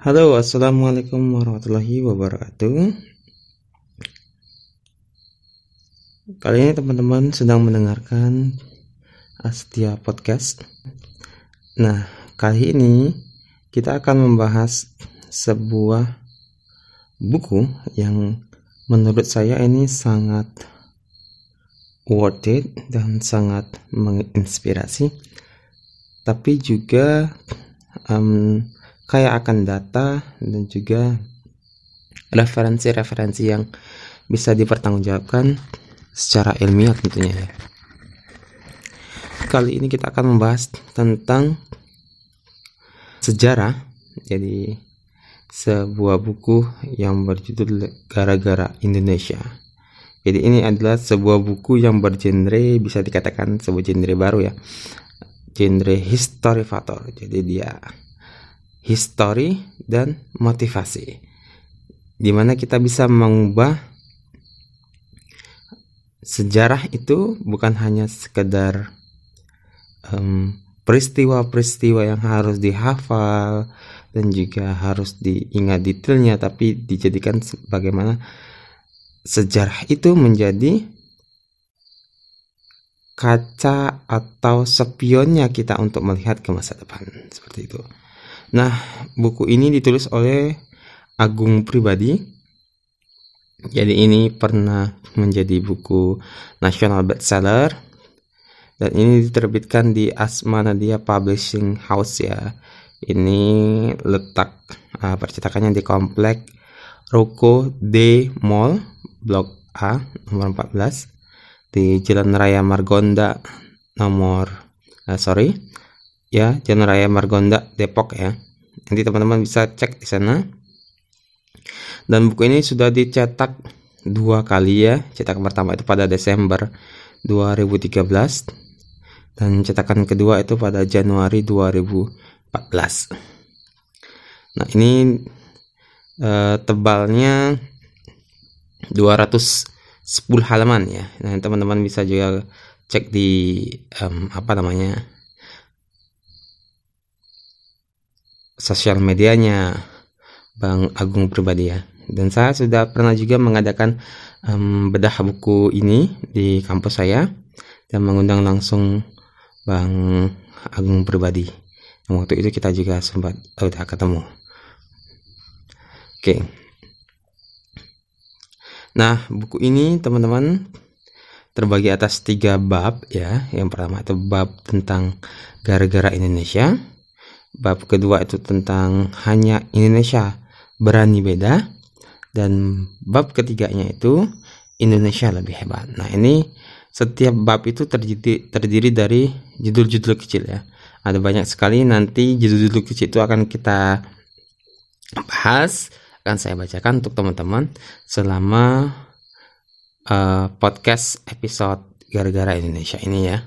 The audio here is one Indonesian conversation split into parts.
Halo, assalamualaikum warahmatullahi wabarakatuh. Kali ini teman-teman sedang mendengarkan Astia Podcast. Nah, kali ini kita akan membahas sebuah buku yang menurut saya ini sangat worth it dan sangat menginspirasi, tapi juga um, kaya akan data dan juga referensi-referensi yang bisa dipertanggungjawabkan secara ilmiah tentunya ya. Kali ini kita akan membahas tentang sejarah. Jadi sebuah buku yang berjudul Gara-gara Indonesia. Jadi ini adalah sebuah buku yang bergenre bisa dikatakan sebuah genre baru ya. Genre historifator. Jadi dia history dan motivasi. Di mana kita bisa mengubah sejarah itu bukan hanya sekedar peristiwa-peristiwa um, yang harus dihafal dan juga harus diingat detailnya, tapi dijadikan bagaimana sejarah itu menjadi kaca atau spionnya kita untuk melihat ke masa depan seperti itu. Nah, buku ini ditulis oleh Agung Pribadi. Jadi ini pernah menjadi buku nasional bestseller dan ini diterbitkan di Asma Nadia Publishing House ya. Ini letak uh, percetakannya di komplek Roko D Mall Blok A nomor 14 di Jalan Raya Margonda nomor uh, sorry ya Jalan Raya Margonda Depok ya. Nanti teman-teman bisa cek di sana. Dan buku ini sudah dicetak dua kali ya. Cetakan pertama itu pada Desember 2013 dan cetakan kedua itu pada Januari 2014 nah ini eh, tebalnya 210 halaman ya. Nah teman-teman bisa juga cek di um, apa namanya sosial medianya Bang Agung pribadi ya. Dan saya sudah pernah juga mengadakan um, bedah buku ini di kampus saya dan mengundang langsung Bang Agung pribadi. Yang waktu itu kita juga sempat oh, udah ketemu. Oke. Nah, buku ini teman-teman terbagi atas tiga bab ya. Yang pertama itu bab tentang gara-gara Indonesia Bab kedua itu tentang hanya Indonesia berani beda dan bab ketiganya itu Indonesia lebih hebat. Nah, ini setiap bab itu terdiri, terdiri dari judul-judul kecil ya. Ada banyak sekali nanti judul-judul kecil itu akan kita bahas, akan saya bacakan untuk teman-teman selama uh, podcast episode gara-gara Indonesia ini ya.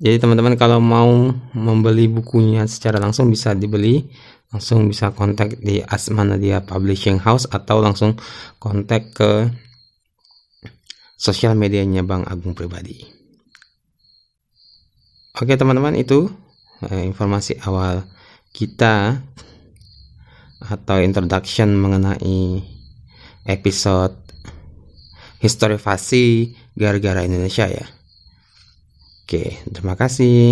Jadi teman-teman kalau mau membeli bukunya secara langsung bisa dibeli, langsung bisa kontak di Asmanadia Publishing House atau langsung kontak ke sosial medianya Bang Agung pribadi. Oke teman-teman itu eh, informasi awal kita atau introduction mengenai episode historifasi gara-gara Indonesia ya. Oke, terima kasih.